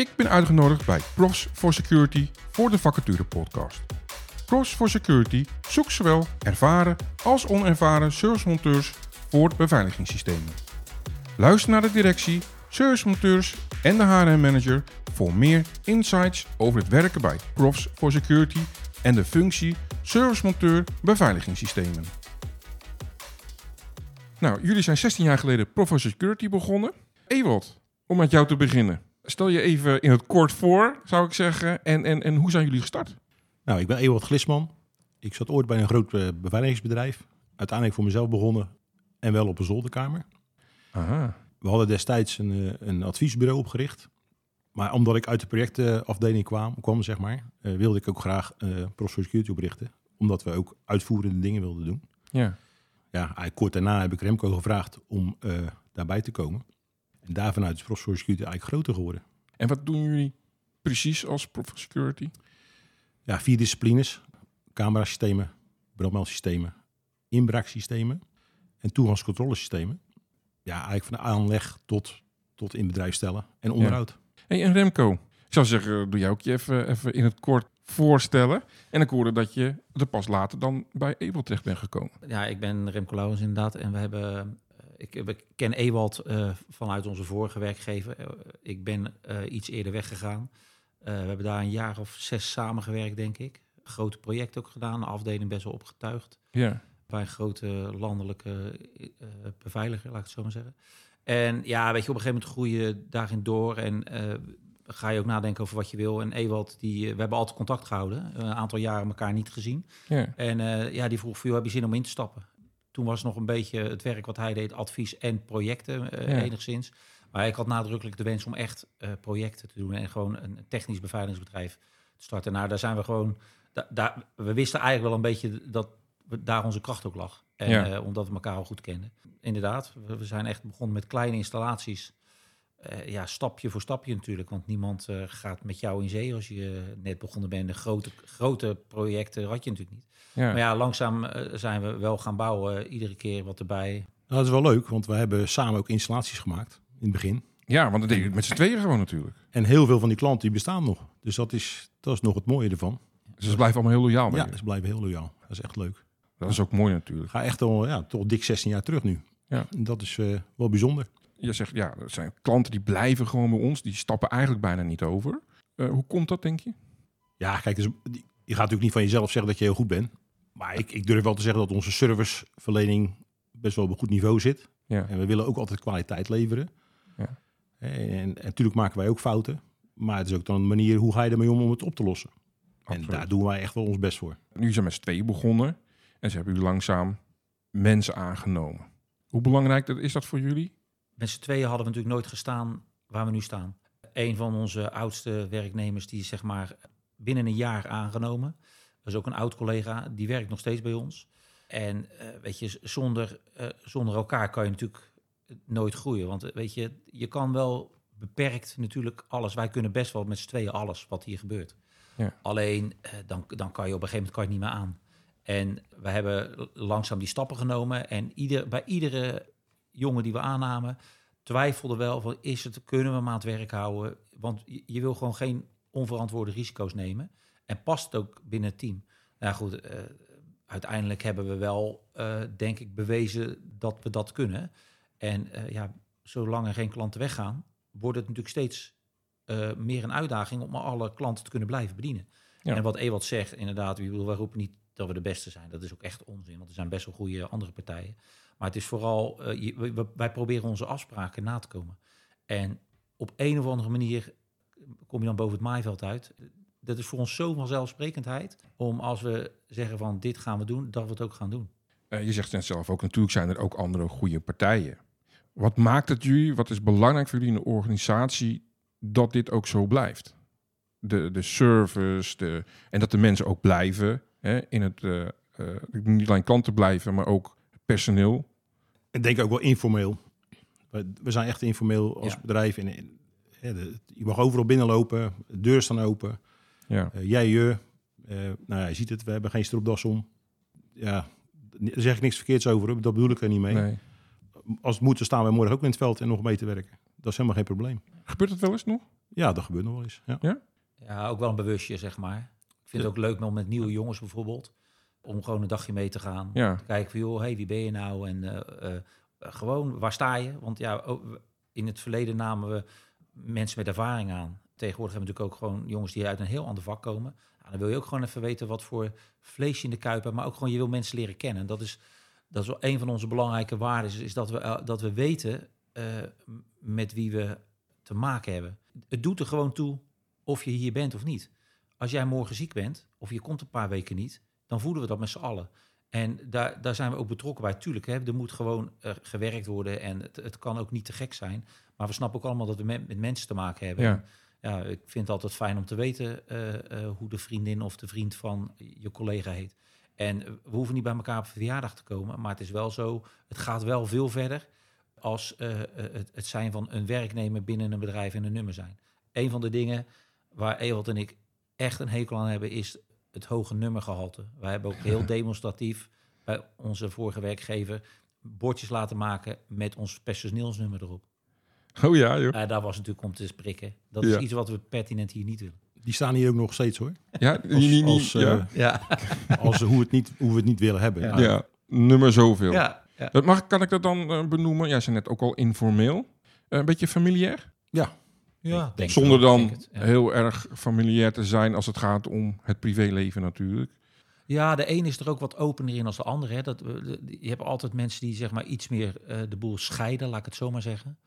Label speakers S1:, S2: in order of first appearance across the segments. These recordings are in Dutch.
S1: Ik ben uitgenodigd bij Profs for Security voor de vacature podcast. Profs for Security zoekt zowel ervaren als onervaren servicemonteurs voor beveiligingssystemen. Luister naar de directie, servicemonteurs en de HRM-manager voor meer insights over het werken bij Profs for Security en de functie servicemonteur beveiligingssystemen. Nou, jullie zijn 16 jaar geleden Profs for Security begonnen. Ewald, om met jou te beginnen. Stel je even in het kort voor, zou ik zeggen. En, en, en hoe zijn jullie gestart?
S2: Nou, ik ben Ewald Glisman. Ik zat ooit bij een groot eh, beveiligingsbedrijf. Uiteindelijk voor mezelf begonnen en wel op een zolderkamer.
S1: Aha.
S2: We hadden destijds een, eh, een adviesbureau opgericht. Maar omdat ik uit de projectenafdeling kwam, kwam zeg maar, eh, wilde ik ook graag for Security oprichten. Omdat we ook uitvoerende dingen wilden doen.
S1: Ja.
S2: Ja, eigenlijk kort daarna heb ik Remco gevraagd om daarbij te komen. En daar vanuit is Security eigenlijk groter geworden.
S1: En wat doen jullie precies als Prof for Security?
S2: Ja, vier disciplines. Camerasystemen, brandmeldsystemen, inbraaksystemen en toegangscontrolesystemen. Ja, eigenlijk van de aanleg tot, tot in bedrijf stellen en onderhoud.
S1: Hey, en Remco, ik zou zeggen, doe jij ook je even, even in het kort voorstellen. En ik hoorde dat je er pas later dan bij Ewald terecht bent gekomen.
S3: Ja, ik ben Remco Lauwers inderdaad. En we hebben, ik, ik ken Ewald eh, vanuit onze vorige werkgever. Eh, ik ben eh, iets eerder weggegaan. We hebben daar een jaar of zes samengewerkt, denk ik. Grote project ook gedaan, de afdeling best wel opgetuigd.
S1: Ja.
S3: Bij een grote landelijke beveiliger, laat ik het zo maar zeggen. En ja, weet je, op een gegeven moment groei je daarin door en ga je ook nadenken over wat je wil. En Ewald, die, we hebben altijd contact gehouden, een aantal jaren elkaar niet gezien.
S1: ja.
S3: En ja, die vroeg voor jou, heb je zin om in te stappen? Toen was nog een beetje het werk wat hij deed, advies en projecten eh,
S1: Ja.
S3: enigszins. Maar ik had nadrukkelijk de wens om echt eh, projecten te doen en gewoon een technisch beveiligingsbedrijf te starten. Nou, daar zijn we gewoon, da- daar, we wisten eigenlijk wel een beetje dat we, daar onze kracht ook lag. En
S1: Ja.
S3: eh, omdat we elkaar al goed kenden. Inderdaad, we, we zijn echt begonnen met kleine installaties. Eh, ja, stapje voor stapje natuurlijk. Want niemand eh, gaat met jou in zee als je eh, net begonnen bent. De grote, grote projecten had je natuurlijk niet.
S1: ja.
S3: Maar ja, langzaam zijn we wel gaan bouwen. Iedere keer wat erbij.
S2: Nou, dat is wel leuk, want we hebben samen ook installaties gemaakt in het begin.
S1: Ja, want dat deed je met z'n tweeën gewoon natuurlijk.
S2: En heel veel van die klanten die bestaan nog. Dus dat is, dat is nog het mooie ervan.
S1: Dus ze blijven allemaal heel loyaal bij
S2: Ja,
S1: je.
S2: ze blijven heel loyaal. Dat is echt leuk.
S1: Dat is ook mooi natuurlijk.
S2: Ga echt al ja, toch dik 16 jaar terug nu.
S1: Ja.
S2: En dat is eh, wel bijzonder.
S1: Je zegt, ja, er zijn klanten die blijven gewoon bij ons. Die stappen eigenlijk bijna niet over. Eh, hoe komt dat, denk je?
S2: Ja, kijk, dus, je gaat natuurlijk niet van jezelf zeggen dat je heel goed bent. Maar ik, ik durf wel te zeggen dat onze serviceverlening best wel op een goed niveau zit.
S1: Ja.
S2: En we willen ook altijd kwaliteit leveren.
S1: Ja.
S2: En, natuurlijk maken wij ook fouten. Maar het is ook dan een manier, hoe ga je ermee om om het op te lossen? En daar doen wij echt wel ons best voor.
S1: Nu zijn we met z'n tweeën begonnen. En ze hebben jullie langzaam mensen aangenomen. Hoe belangrijk is dat voor jullie?
S3: Met z'n tweeën hadden we natuurlijk nooit gestaan waar we nu staan. Een van onze oudste werknemers, die is zeg maar binnen een jaar aangenomen. Dat is ook een oud collega, die werkt nog steeds bij ons. En eh, weet je, zonder, eh, zonder elkaar kan je natuurlijk nooit groeien. Want eh, weet je, je kan wel beperkt natuurlijk alles. Wij kunnen best wel met z'n tweeën alles wat hier gebeurt.
S1: Ja.
S3: Alleen dan, dan kan je op een gegeven moment kan je het niet meer aan. En we hebben langzaam die stappen genomen. En ieder, bij iedere jongen die we aannamen, twijfelde wel van is het, kunnen we hem aan het werk houden? Want je, je wil gewoon geen onverantwoorde risico's nemen. En past het ook binnen het team? Nou goed, eh, uiteindelijk hebben we wel, eh, denk ik, bewezen dat we dat kunnen. En eh, ja, zolang er geen klanten weggaan, wordt het natuurlijk steeds meer een uitdaging om alle klanten te kunnen blijven bedienen.
S1: Ja.
S3: En wat Ewald zegt, inderdaad, we roepen niet dat we de beste zijn. Dat is ook echt onzin, want er zijn best wel goede andere partijen. Maar het is vooral, eh, wij proberen onze afspraken na te komen. En op een of andere manier kom je dan boven het maaiveld uit. Dat is voor ons zo vanzelfsprekendheid om als we zeggen van dit gaan we doen, dat we het ook gaan doen.
S1: Eh, je zegt net zelf ook, natuurlijk zijn er ook andere goede partijen. Wat maakt het jullie, wat is belangrijk voor jullie in de organisatie, dat dit ook zo blijft? De, de service, de, en dat de mensen ook blijven hè, in het, eh, eh, niet alleen klanten blijven, maar ook personeel.
S2: Ik denk ook wel informeel. We, we zijn echt informeel als
S3: Ja.
S2: bedrijf. En, en, ja, de- je mag overal binnenlopen, de deur staan open.
S1: Ja,
S2: Eh, jij, je. Eh, nou ja, je ziet het, we hebben geen stropdas om. Ja, daar zeg ik niks verkeerds over, dat bedoel ik er niet mee.
S1: nee.
S2: Als het moet, dan staan wij morgen ook in het veld en nog mee te werken. Dat is helemaal geen probleem.
S1: Gebeurt dat wel eens nog?
S2: Ja, dat gebeurt nog wel eens. Ja.
S3: Ja, ook wel een bewustje, zeg maar. Ik vind het ook leuk om met nieuwe jongens bijvoorbeeld, om gewoon een dagje mee te gaan.
S1: Ja.
S3: Te kijken van, joh, hey, wie ben je nou? En eh, eh, gewoon, waar sta je? Want ja, ook in het verleden namen we mensen met ervaring aan. Tegenwoordig hebben we natuurlijk ook gewoon jongens die uit een heel ander vak komen. Nou, dan wil je ook gewoon even weten wat voor vlees je in de kuip hebt. Maar ook gewoon, je wil mensen leren kennen. Dat is, dat is wel een van onze belangrijke waarden. Is, is dat, we, eh, dat we weten met wie we te maken hebben. Het doet er gewoon toe of je hier bent of niet. Als jij morgen ziek bent, of je komt een paar weken niet, dan voelen we dat met z'n allen. En daar, daar zijn we ook betrokken bij. Tuurlijk, hè, er moet gewoon eh, gewerkt worden en het, het kan ook niet te gek zijn. Maar we snappen ook allemaal dat we met, met mensen te maken hebben.
S1: Ja.
S3: Ja, ik vind het altijd fijn om te weten eh, eh, hoe de vriendin of de vriend van je collega heet. En we hoeven niet bij elkaar op verjaardag te komen, maar het is wel zo, het gaat wel veel verder als het, het zijn van een werknemer binnen een bedrijf en een nummer zijn. Een van de dingen waar Ewald en ik echt een hekel aan hebben, is het hoge nummergehalte. Wij hebben ook heel demonstratief bij onze vorige werkgever bordjes laten maken met ons personeelsnummer erop.
S1: Oh ja, joh.
S3: Eh, daar was natuurlijk om te sprikken. Dat is
S1: Ja.
S3: iets wat we pertinent hier niet willen.
S2: Die staan hier ook nog steeds hoor.
S1: Ja,
S2: Als,
S1: niet, niet,
S2: als, eh,
S1: ja.
S3: Ja,
S2: als hoe, het niet, hoe we het niet willen hebben.
S3: Ja.
S1: Ja, nummer zoveel.
S3: ja, ja.
S1: Dat mag, kan ik dat dan eh, benoemen? Jij zei net ook al informeel. Een beetje familiair?
S2: ja.
S3: Ja denk
S1: Zonder dan
S3: denk het, ja.
S1: heel erg familiair te zijn als het gaat om het privéleven natuurlijk.
S3: Ja, de een is er ook wat opener in als de ander. Hè. Dat, de- je hebt altijd mensen die zeg maar iets meer eh, de boel scheiden, laat ik het zo maar zeggen.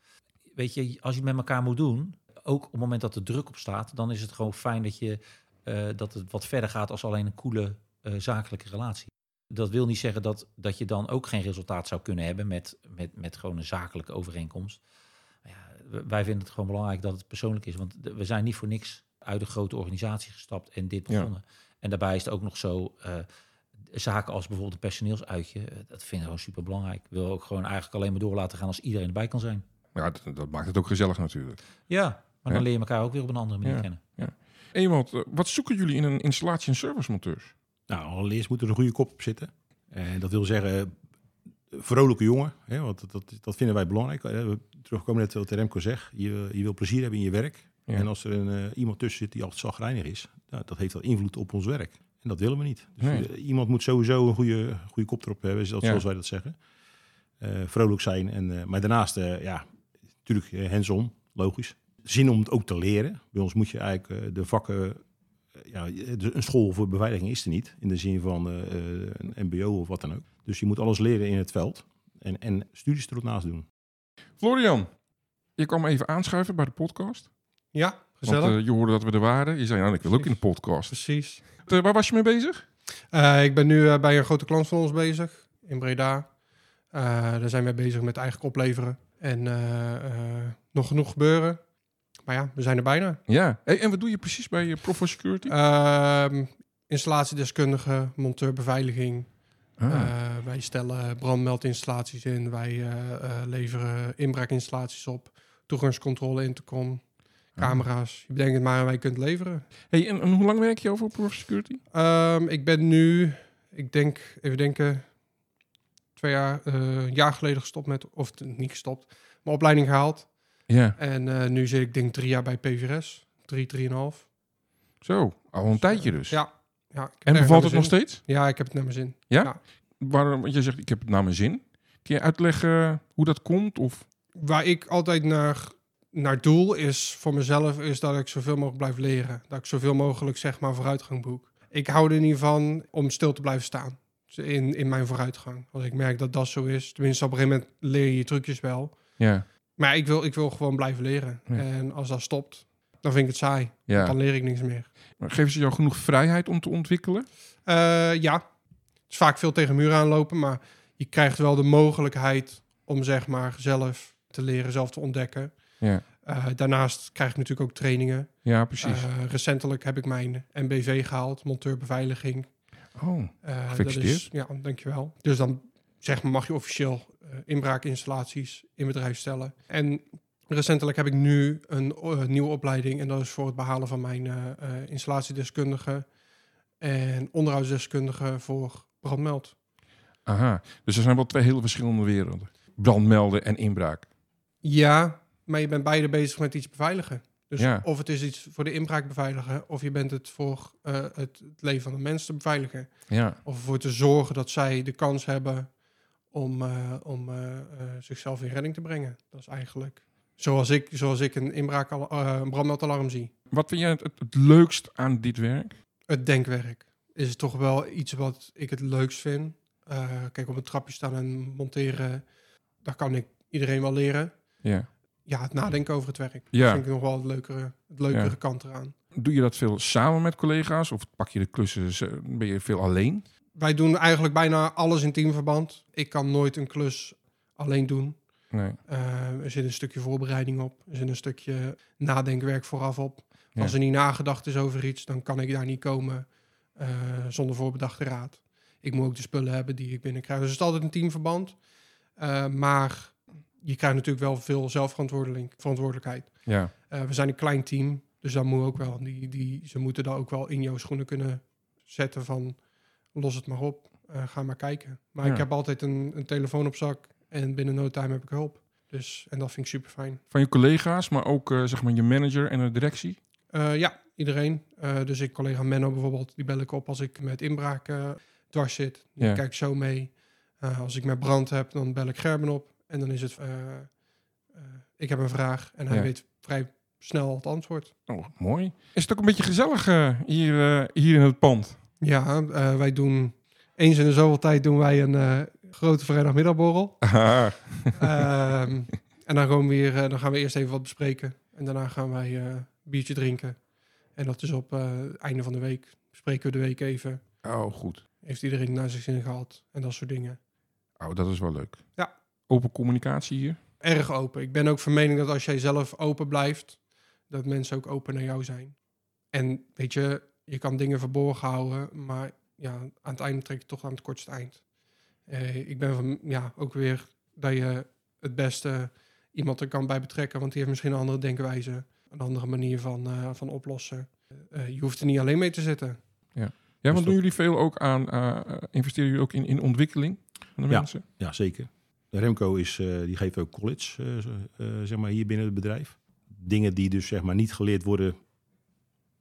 S3: Weet je, als je het met elkaar moet doen, ook op het moment dat er druk op staat, dan is het gewoon fijn dat, je, eh, dat het wat verder gaat als alleen een coole eh, zakelijke relatie. Dat wil niet zeggen dat, dat je dan ook geen resultaat zou kunnen hebben met, met, met gewoon een zakelijke overeenkomst. Ja, wij vinden het gewoon belangrijk dat het persoonlijk is, want we zijn niet voor niks uit een grote organisatie gestapt en dit
S1: Ja.
S3: begonnen. En daarbij is het ook nog zo, eh, zaken als bijvoorbeeld een personeelsuitje, eh, dat vinden we gewoon super belangrijk. Willen ook gewoon eigenlijk alleen maar door laten gaan als iedereen erbij kan zijn.
S1: Ja, dat, dat maakt het ook gezellig natuurlijk.
S3: Ja, maar dan
S1: Ja.
S3: leer je elkaar ook weer op een andere manier
S1: Ja.
S3: kennen.
S1: Ewald, eh, wat zoeken jullie in een installatie- en servicemonteurs?
S2: Nou, allereerst moet er een goede kop op zitten. En dat wil zeggen, vrolijke jongen. Hè, want dat, dat, dat vinden wij belangrijk. We terugkomen net wat Remco zegt. Je, je wil plezier hebben in je werk.
S1: Ja.
S2: En als er een, eh, iemand tussen zit die altijd zagrijnig is, nou, dat heeft wel invloed op ons werk. En dat willen we niet. Dus
S1: Nee.
S2: eh, iemand moet sowieso een goede, goede kop erop hebben, zoals
S1: Ja.
S2: wij dat zeggen. Eh, vrolijk zijn. En, maar daarnaast, ja, natuurlijk hands-on, logisch. Zin om het ook te leren. Bij ons moet je eigenlijk de vakken... ja, een school voor beveiliging is er niet. In de zin van een mbo of wat dan ook. Dus je moet alles leren in het veld. En, en studies er ook naast doen.
S1: Florian, je kwam even aanschuiven bij de podcast.
S4: Ja, gezellig.
S1: Want eh, je hoorde dat we er waren. Je zei, nou, ik wil ook in de podcast.
S4: Precies.
S1: Eh, waar was je mee bezig?
S4: Eh, ik ben nu bij een grote klant van ons bezig, in Breda. Eh, daar zijn we bezig met eigenlijk opleveren. En eh, eh, nog genoeg gebeuren. Maar ja, we zijn er bijna.
S1: Ja. Hey, en wat doe je precies bij uh, Profo Security?
S4: Ehm, installatiedeskundige, monteur beveiliging.
S1: Ah,
S4: Eh, wij stellen brandmeldinstallaties in. Wij eh, eh, leveren inbraakinstallaties op. Toegangscontrole, intercom, camera's. Je bedenkt het maar en wij kunt leveren.
S1: hey, en, en hoe lang werk je over Profo Security?
S4: Ehm, ik ben nu, ik denk, even denken, twee jaar, een jaar geleden gestopt met, of niet gestopt, mijn opleiding gehaald.
S1: Ja.
S4: En nu zit ik denk drie jaar bij PVRS, drie, drieënhalf.
S1: Zo, al een tijdje dus.
S4: Ja. Ja
S1: En bevalt het nog steeds?
S4: Ja, ik heb het naar mijn zin.
S1: Waarom? Want je zegt, ik heb het naar mijn zin. Kun je uitleggen hoe dat komt? Of...
S4: Waar ik altijd naar, naar doel is voor mezelf, is dat ik zoveel mogelijk blijf leren. Dat ik zoveel mogelijk zeg maar vooruitgang boek. Ik hou er niet van om stil te blijven staan in, in mijn vooruitgang. Als ik merk dat dat zo is, tenminste op een gegeven moment leer je je trucjes wel.
S1: Ja,
S4: Maar ik wil, ik wil gewoon blijven leren.
S1: Ja.
S4: En als dat stopt, dan vind ik het saai.
S1: ja.
S4: Dan leer ik niks meer.
S1: Maar geven ze jou genoeg vrijheid om te ontwikkelen?
S4: Eh, ja, het is vaak veel tegen muren aanlopen, maar je krijgt wel de mogelijkheid om zeg maar zelf te leren, zelf te ontdekken.
S1: Ja,
S4: Eh, daarnaast krijg ik natuurlijk ook trainingen.
S1: ja precies.
S4: Eh, recentelijk heb ik mijn MBV gehaald, monteur beveiliging.
S1: oh,
S4: Eh, dat
S1: Gefeliciteerd.
S4: is, ja, dankjewel. Dus dan zeg maar, mag je officieel inbraakinstallaties in bedrijf stellen. En recentelijk heb ik nu een nieuwe opleiding en dat is voor het behalen van mijn eh, installatiedeskundige en onderhoudsdeskundige voor brandmeld.
S1: aha. Dus er zijn wel twee hele verschillende werelden. Brandmelden en inbraak.
S4: Ja, maar je bent beide bezig met iets beveiligen. Dus
S1: Ja.
S4: of het is iets voor de inbraak beveiligen, of je bent het voor eh, het, het leven van de mensen te beveiligen.
S1: Ja,
S4: Of ervoor te zorgen dat zij de kans hebben om, om zichzelf in redding te brengen. Dat is eigenlijk zoals ik, zoals ik een inbraak, al, eh, een brandmeldalarm zie.
S1: wat vind jij het, het, het leukst aan dit werk?
S4: Het denkwerk is toch wel iets wat ik het leukst vind. Eh, kijk, op een trapje staan en monteren, daar kan ik iedereen wel leren.
S1: Ja.
S4: Ja, het nadenken over het werk.
S1: Ja.
S4: Dat vind ik nog wel het leukere, het leukere
S1: Ja.
S4: kant eraan.
S1: Doe je dat veel samen met collega's of pak je de klussen, ben je veel alleen?
S4: Wij doen eigenlijk bijna alles in teamverband. Ik kan nooit een klus alleen doen.
S1: Nee.
S4: Eh, er zit een stukje voorbereiding op. Er zit een stukje nadenkwerk vooraf op.
S1: Ja.
S4: Als er niet nagedacht is over iets, dan kan ik daar niet komen eh, zonder voorbedachte raad. Ik moet ook de spullen hebben die ik binnenkrijg. Dus het is altijd een teamverband. Eh, maar je krijgt natuurlijk wel veel zelfverantwoordelijk- verantwoordelijkheid.
S1: Ja.
S4: We zijn een klein team, dus dan moet ook wel. Die, die, ze moeten daar ook wel in jouw schoenen kunnen zetten van los het maar op, ga maar kijken. Maar
S1: Ja.
S4: ik heb altijd een, een telefoon op zak en binnen no time heb ik hulp. Dus, en dat vind ik super fijn.
S1: Van je collega's, maar ook eh, zeg maar je manager en de directie?
S4: ja, iedereen. Eh, dus ik collega Menno bijvoorbeeld, die bel ik op als ik met inbraak eh, dwars zit. Die
S1: Ja.
S4: kijk zo mee. Eh, als ik met brand heb, dan bel ik Gerben op. En dan is het, eh, eh, ik heb een vraag en hij
S1: Ja.
S4: weet vrij snel het antwoord.
S1: Oh, mooi. Is het ook een beetje gezellig eh, hier, eh, hier in het pand?
S4: Ja, eh, wij doen eens in de zoveel tijd doen wij een eh, grote vrijdagmiddagborrel.
S1: Ah,
S4: Ehm, en dan, gaan we weer, eh, dan gaan we eerst even wat bespreken. En daarna gaan wij eh, een biertje drinken. En dat is op eh, het einde van de week. Bespreken we de week even.
S1: oh, goed.
S4: Heeft iedereen naar zich zin gehad? En dat soort dingen.
S1: Oh, dat is wel leuk.
S4: Ja.
S1: Open communicatie hier?
S4: Erg open. Ik ben ook van mening dat als jij zelf open blijft, dat mensen ook open naar jou zijn. En weet je, je kan dingen verborgen houden, maar ja, aan het einde trek je toch aan het kortste eind. Eh, ik ben van, ja, ook weer dat je het beste iemand er kan bij betrekken, want die heeft misschien een andere denkwijze, een andere manier van, eh, van oplossen. Eh, je hoeft er niet alleen mee te zitten.
S1: Ja,
S2: Dus
S1: want doen jullie veel ook aan, investeren jullie ook in, in ontwikkeling van de
S2: Ja.
S1: mensen?
S2: Ja, zeker. Remco is, eh, die geeft ook college, zeg maar, hier binnen het bedrijf. Dingen die dus zeg maar niet geleerd worden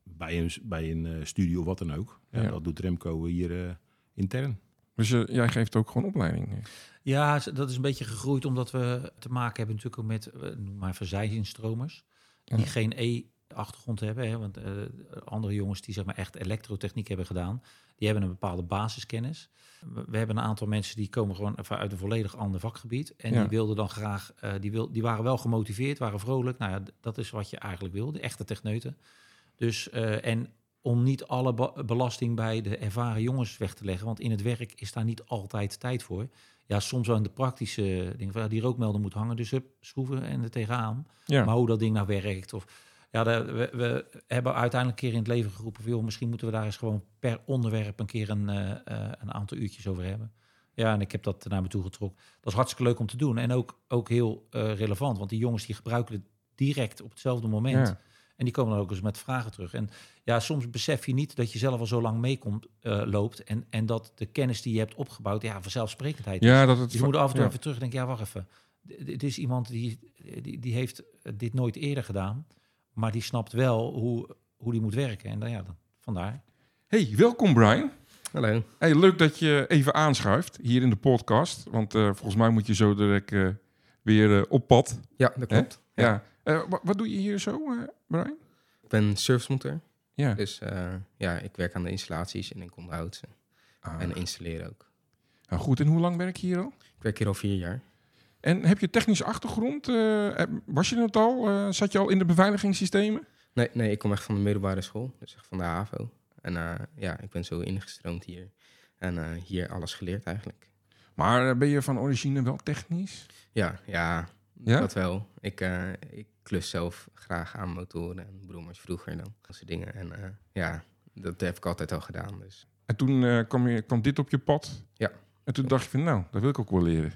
S2: bij een, bij een studio of wat dan ook. Ja,
S1: Ja.
S2: Dat doet Remco hier eh, intern.
S1: Dus eh, jij geeft ook gewoon opleiding?
S3: Ja, z- dat is een beetje gegroeid omdat we te maken hebben natuurlijk ook met, eh, noem maar verzijinstromers, die
S1: Ja.
S3: geen E-achtergrond hebben. Hè, want eh, andere jongens die zeg maar echt elektrotechniek hebben gedaan, die hebben een bepaalde basiskennis. We, hebben een aantal mensen die komen gewoon uit een volledig ander vakgebied. En
S1: Ja.
S3: die wilden dan graag, eh, die, wil, die waren wel gemotiveerd, waren vrolijk. Nou ja, dat is wat je eigenlijk wil, de echte techneuten. Dus, eh, en om niet alle belasting bij de ervaren jongens weg te leggen, want in het werk is daar niet altijd tijd voor. Ja, soms wel in de praktische dingen. Van, ja, die rookmelder moet hangen, dus hup, schroeven en er tegenaan.
S1: Ja.
S3: Maar hoe dat ding nou werkt. Of, ja, we, we hebben uiteindelijk een keer in het leven geroepen... Van, joh, misschien moeten we daar eens gewoon per onderwerp... een keer een, eh, eh, een aantal uurtjes over hebben. Ja, en ik heb dat naar me toe getrokken. Dat is hartstikke leuk om te doen. En ook, ook heel eh, relevant. Want die jongens die gebruiken het direct op hetzelfde moment.
S1: Ja.
S3: En die komen dan ook eens met vragen terug. En ja, soms besef je niet dat je zelf al zo lang meekomt, eh, loopt. En, en dat de kennis die je hebt opgebouwd, ja, vanzelfsprekendheid is.
S1: Ja, dat het
S3: Dus je moet af en toe
S1: ja.
S3: even terug denken, ja, wacht even. Dit is iemand die, die, die heeft dit nooit eerder gedaan, maar die snapt wel hoe, hoe die moet werken. En dan, ja, dan, vandaar.
S1: Hey, welkom Brian.
S5: Hallo.
S1: Hey, leuk dat je even aanschuift hier in de podcast. Want eh, volgens mij moet je zo direct eh, weer eh, op pad.
S5: Ja, dat
S1: Hè?
S5: klopt.
S1: Ja. Eh, wa- wat doe je hier zo, eh, Brian?
S5: Ik ben servicemonteur.
S1: Ja.
S5: Dus eh, ja, ik werk aan de installaties en ik onderhoud ze.
S1: Ah,
S5: En installeren ook.
S1: nou goed, en hoe lang werk je hier al?
S5: Ik werk hier al vier jaar.
S1: En heb je technische achtergrond? Eh, eh, was je het al? Eh, zat je al in de beveiligingssystemen?
S5: Nee, nee, ik kom echt van de middelbare school. Dus echt van de HAVO. En ja, ik ben zo ingestroomd hier. En hier alles geleerd eigenlijk.
S1: Maar ben je van origine wel technisch?
S5: Ja, ja,
S1: Ja?
S5: dat wel. Ik, eh, ik klus zelf graag aan motoren en brommers vroeger dan. Dat soort dingen. En eh, ja, dat heb ik altijd al gedaan. Dus
S1: En toen eh, kwam, je, kwam dit op je pad?
S5: Ja.
S1: En toen dacht je van, nou, dat wil ik ook wel leren.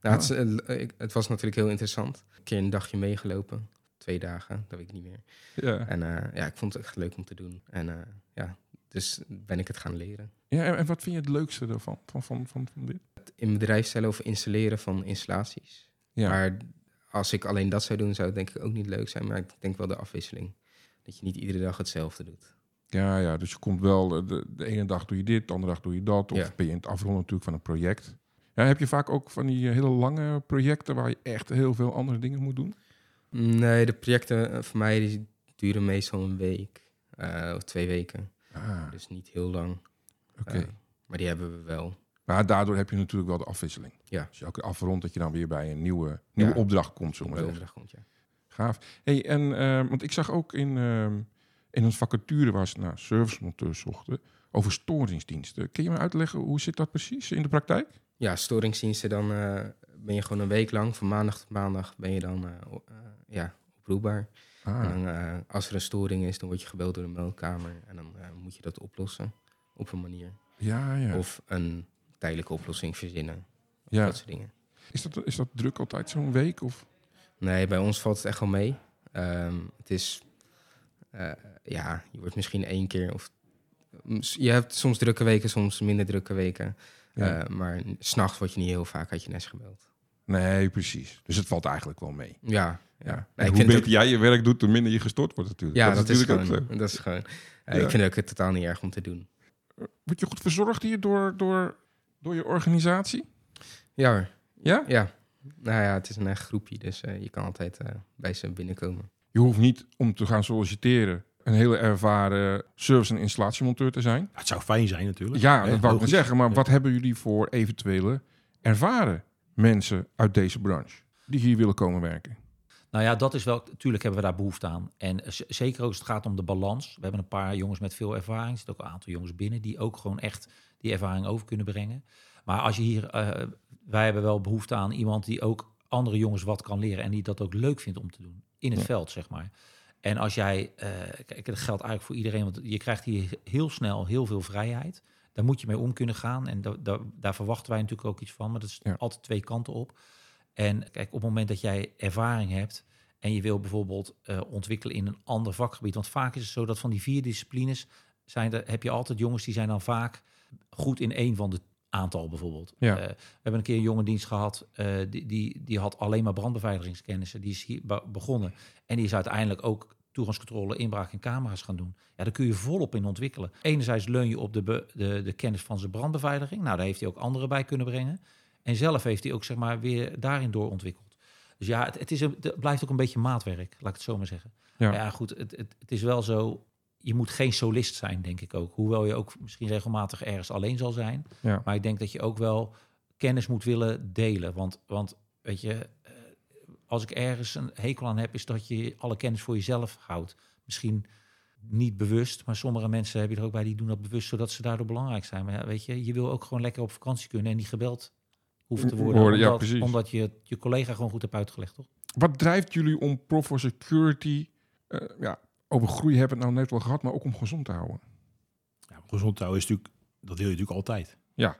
S5: Nou, het, het was natuurlijk heel interessant. Een keer een dagje meegelopen. Twee dagen, dat weet ik niet meer.
S1: Ja.
S5: En ja, ik vond het echt leuk om te doen. En ja, dus ben ik het gaan leren.
S1: ja en, en wat vind je het leukste daarvan? Van, van, van, van dit?
S5: In bedrijf stellen of installeren van installaties.
S1: Ja.
S5: Maar als ik alleen dat zou doen, zou het denk ik ook niet leuk zijn. Maar ik denk wel de afwisseling. Dat je niet iedere dag hetzelfde doet.
S1: Ja, ja, dus je komt wel, eh, de, de ene dag doe je dit, de andere dag doe je dat. Of
S5: Ja.
S1: ben je in het afronden natuurlijk van een project. Ja, heb je vaak ook van die eh, hele lange projecten waar je echt heel veel andere dingen moet doen?
S5: Nee, de projecten eh, voor mij die duren meestal een week of twee weken.
S1: Ah,
S5: Dus niet heel lang.
S1: oké.
S5: Maar die hebben we wel.
S1: Maar daardoor heb je natuurlijk wel de afwisseling.
S5: Ja.
S1: Als je elke afrondt, dat je dan weer bij een nieuwe, nieuwe
S5: Ja.
S1: opdracht komt, zullen
S5: Bij
S1: we maar zeggen.
S5: opdracht komt, ja.
S1: Gaaf. Hey, en, eh, want ik zag ook in, ehm, in een vacature waar ze naar servicemonteurs zochten, over storingsdiensten. Kun je me uitleggen, hoe zit dat precies in de praktijk?
S5: Ja, storingsdiensten, dan eh, ben je gewoon een week lang, van maandag tot maandag, ben je dan eh, eh, ja, oproepbaar. En
S1: Ah,
S5: dan, eh, als er een storing is, dan word je gebeld door de meldkamer en dan moet je dat oplossen op een manier.
S1: ja, ja.
S5: Of een tijdelijke oplossing verzinnen,
S1: ja.
S5: dat soort dingen.
S1: Is, dat, is dat druk altijd zo'n week? Of?
S5: Nee, bij ons valt het echt wel mee. Ehm, het is, eh, ja, je wordt misschien één keer of... Je hebt soms drukke weken, soms minder drukke weken.
S1: Ja.
S5: Eh, maar s'nachts word je niet heel vaak uit je nest gebeld.
S1: Nee, precies. Dus het valt eigenlijk wel mee.
S5: Ja, ja.
S1: En hoe beter
S5: ook-
S1: jij je werk doet, hoe minder je gestort wordt natuurlijk.
S5: ja, dat, is,
S1: natuurlijk
S5: gewoon.
S1: ook zo.
S5: Dat is gewoon eh. Ik vind het ook totaal niet erg om te doen.
S1: Word je goed verzorgd hier door, door, door je organisatie?
S5: Ja hoor,
S1: Ja?
S5: ja. Nou ja, het is een echt groepje, dus eh, je kan altijd eh, bij ze binnenkomen.
S1: Je hoeft niet om te gaan solliciteren een hele ervaren service- en installatiemonteur te zijn.
S2: Het zou fijn zijn natuurlijk.
S1: Ja, dat wou ik maar zeggen. Maar
S2: Ja.
S1: wat hebben jullie voor eventuele ervaren mensen uit deze branche die hier willen komen werken?
S3: Nou ja, dat is wel, natuurlijk hebben we daar behoefte aan. En zeker ook als het gaat om de balans. We hebben een paar jongens met veel ervaring. Er zitten ook een aantal jongens binnen die ook gewoon echt die ervaring over kunnen brengen. Maar als je hier, eh, wij hebben wel behoefte aan iemand die ook andere jongens wat kan leren en die dat ook leuk vindt om te doen in het
S1: Ja.
S3: veld, zeg maar. En als jij, eh, kijk, dat geldt eigenlijk voor iedereen, want je krijgt hier heel snel heel veel vrijheid. Daar moet je mee om kunnen gaan en da- da- daar verwachten wij natuurlijk ook iets van, maar dat is
S1: Ja.
S3: altijd twee kanten op. En kijk, op het moment dat jij ervaring hebt en je wil bijvoorbeeld eh, ontwikkelen in een ander vakgebied, want vaak is het zo dat van die vier disciplines zijn er, heb je altijd jongens die zijn dan vaak goed in één van de aantal bijvoorbeeld.
S1: Ja.
S3: Eh, we hebben een keer een jonge dienst gehad, eh, die, die, die had alleen maar brandbeveiligingskennissen. Die is hier be- begonnen en die is uiteindelijk ook toegangscontrole, inbraak en camera's gaan doen. Ja, daar kun je volop in ontwikkelen. Enerzijds leun je op de, be- de, de kennis van zijn brandbeveiliging. Nou, daar heeft hij ook anderen bij kunnen brengen. En zelf heeft hij ook zeg maar weer daarin doorontwikkeld. Dus ja, het, het, is een, het blijft ook een beetje maatwerk, laat ik het zo maar zeggen.
S1: Ja.
S3: Ja, goed, het, het, het is wel zo. Je moet geen solist zijn, denk ik ook. Hoewel je ook misschien regelmatig ergens alleen zal zijn.
S1: Ja.
S3: Maar ik denk dat je ook wel kennis moet willen delen. Want, want weet je, eh, als ik ergens een hekel aan heb, is dat je alle kennis voor jezelf houdt. Misschien niet bewust, maar sommige mensen heb je er ook bij die doen dat bewust, zodat ze daardoor belangrijk zijn. Maar ja, weet je, je wil ook gewoon lekker op vakantie kunnen en niet gebeld hoeft te worden. Omdat,
S1: precies.
S3: omdat je je collega gewoon goed hebt uitgelegd, toch?
S1: Wat drijft jullie om for Security, eh, ja, over groei hebben we het nou net wel gehad, maar ook om gezond te houden?
S2: Ja, gezond houden is natuurlijk, dat wil je natuurlijk altijd.
S1: Ja.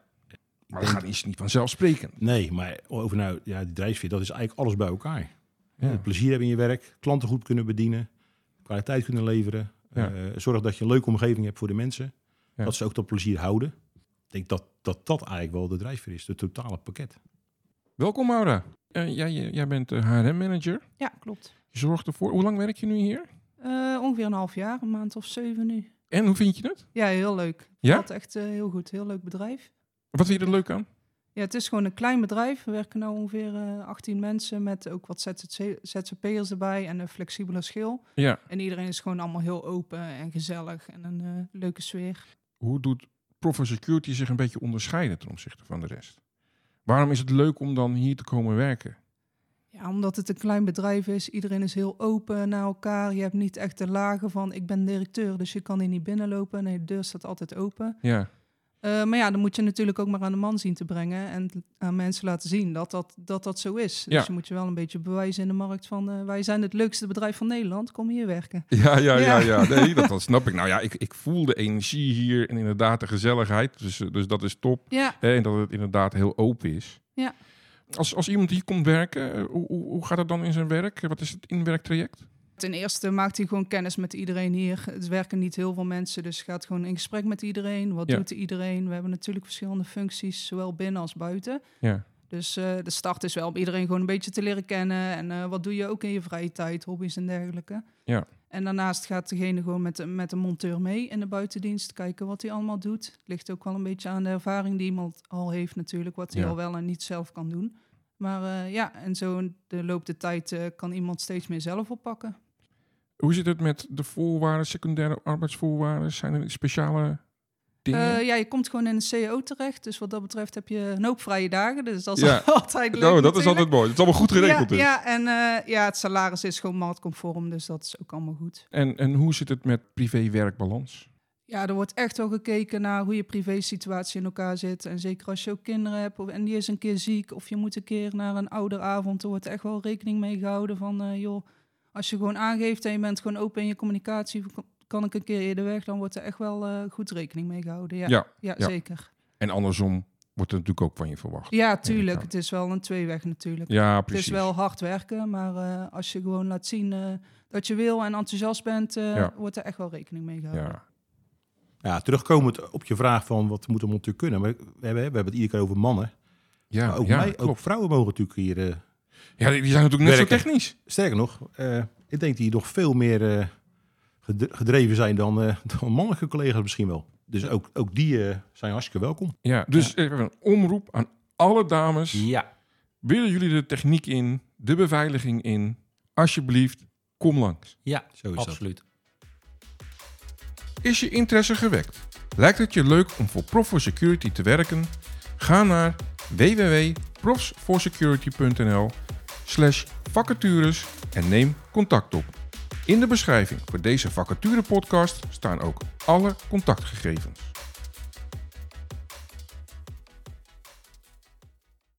S1: Maar dat gaat is niet vanzelfsprekend.
S2: Nee, maar over nou, ja, die drijfveer, dat is eigenlijk alles bij elkaar.
S1: Ja.
S2: Het plezier hebben in je werk, klanten goed kunnen bedienen, kwaliteit kunnen leveren.
S1: Ja.
S2: eh, zorg dat je een leuke omgeving hebt voor de mensen.
S1: Ja.
S2: Dat ze ook dat plezier houden. Ik denk dat, dat dat eigenlijk wel de drijfveer is, het totale pakket.
S1: Welkom Maura. Eh, jij, jij bent de HRM-manager.
S6: Ja, klopt.
S1: Je zorgt ervoor. Hoe lang werk je nu hier?
S6: Eh, ongeveer een half jaar, een maand of zeven nu.
S1: En hoe vind je het?
S6: Ja, heel leuk.
S1: Ja?
S6: Echt eh, heel goed. Heel leuk bedrijf.
S1: Wat vind je er leuk aan?
S6: Ja, het is gewoon een klein bedrijf. We werken nu ongeveer eh 18 mensen met ook wat ZZP'ers erbij en een flexibele schil.
S1: Ja.
S6: En iedereen is gewoon allemaal heel open en gezellig en een leuke sfeer.
S1: Hoe doet Prof for Security zich een beetje onderscheiden ten opzichte van de rest? Waarom is het leuk om dan hier te komen werken?
S6: Ja, omdat het een klein bedrijf is. Iedereen is heel open naar elkaar. Je hebt niet echt de lagen van ik ben directeur, dus je kan hier niet binnenlopen. Nee, de deur staat altijd open.
S1: Ja,
S6: Eh, maar ja, dan moet je natuurlijk ook maar aan de man zien te brengen en aan mensen laten zien dat dat, dat, dat zo is.
S1: Ja.
S6: Dus je moet je wel een beetje bewijzen in de markt van eh, wij zijn het leukste bedrijf van Nederland, kom hier werken.
S1: ja, ja, ja.
S6: Ja.
S1: ja. Nee, dat, dat snap ik. Nou ja, ik, ik voel de energie hier en inderdaad de gezelligheid. Dus, dus dat is top.
S6: Ja,
S1: en dat het inderdaad heel open is.
S6: Ja.
S1: Als, als iemand hier komt werken, eh, hoe, hoe, hoe gaat het dan in zijn werk? Wat is het inwerktraject?
S6: ten eerste maakt hij gewoon kennis met iedereen hier. Het werken niet heel veel mensen, dus gaat gewoon in gesprek met iedereen. Wat
S1: Ja.
S6: doet iedereen? We hebben natuurlijk verschillende functies, zowel binnen als buiten.
S1: Ja.
S6: Dus eh, de start is wel om iedereen gewoon een beetje te leren kennen. En eh, wat doe je ook in je vrije tijd, hobby's en dergelijke.
S1: Ja.
S6: En daarnaast gaat degene gewoon met, de- met de monteur mee in de buitendienst. Kijken wat hij allemaal doet. Ligt ook wel een beetje aan de ervaring die iemand al heeft natuurlijk. Wat hij
S1: Ja.
S6: al wel en niet zelf kan doen. Maar eh, ja, en zo in de loop der tijd eh, kan iemand steeds meer zelf oppakken.
S1: Hoe zit het met de voorwaarden, secundaire arbeidsvoorwaarden? Zijn er speciale dingen?
S6: Eh, ja, je komt gewoon in de CEO terecht. Dus wat dat betreft heb je een hoop vrije dagen. Dus dat is
S1: Ja.
S6: altijd leuk
S1: oh, dat is altijd mooi. Het is allemaal goed geregeld
S6: ja,
S1: dus.
S6: Ja, en eh, ja, het salaris is gewoon marktconform, dus dat is ook allemaal goed.
S1: En, en hoe zit het met privé-werkbalans?
S6: Ja, er wordt echt wel gekeken naar hoe je privésituatie in elkaar zit. En zeker als je ook kinderen hebt of, en die is een keer ziek... of je moet een keer naar een ouderavond... er wordt echt wel rekening mee gehouden van... eh, joh, als je gewoon aangeeft en je bent gewoon open in je communicatie... kan ik een keer eerder weg, dan wordt er echt wel eh, goed rekening mee gehouden. Ja, ja,
S1: Ja, ja.
S6: zeker.
S1: En andersom wordt er natuurlijk ook van je verwacht.
S6: Ja, tuurlijk. Het is wel een tweeweg natuurlijk.
S1: Ja,
S6: Het
S1: precies.
S6: is wel hard werken, maar eh, als je gewoon laat zien eh, dat je wil en enthousiast bent, eh,
S1: Ja.
S6: wordt er echt wel rekening mee gehouden.
S1: Ja.
S2: Ja, terugkomend op je vraag van wat moet een monteur kunnen. Maar we hebben, we hebben het iedere keer over mannen.
S1: Ja,
S2: maar ook,
S1: ja,
S2: mij, ook vrouwen mogen natuurlijk hier... eh,
S1: Ja, die zijn natuurlijk net
S2: Werken.
S1: zo technisch.
S2: sterker nog, eh, ik denk die nog veel meer eh, gedreven zijn dan, eh, dan mannelijke collega's misschien wel. Dus ook, ook die eh, zijn hartstikke welkom.
S1: Ja, dus even een omroep aan alle dames.
S3: Ja,
S1: Willen jullie de techniek in, de beveiliging in? Alsjeblieft, kom langs.
S3: ja
S2: Zo is dat.
S3: absoluut.
S1: Is je interesse gewekt? Lijkt het je leuk om voor Prof for Security te werken? Ga naar www.profsforsecurity.nl slash vacatures en neem contact op. In de beschrijving voor deze vacature podcast staan ook alle contactgegevens.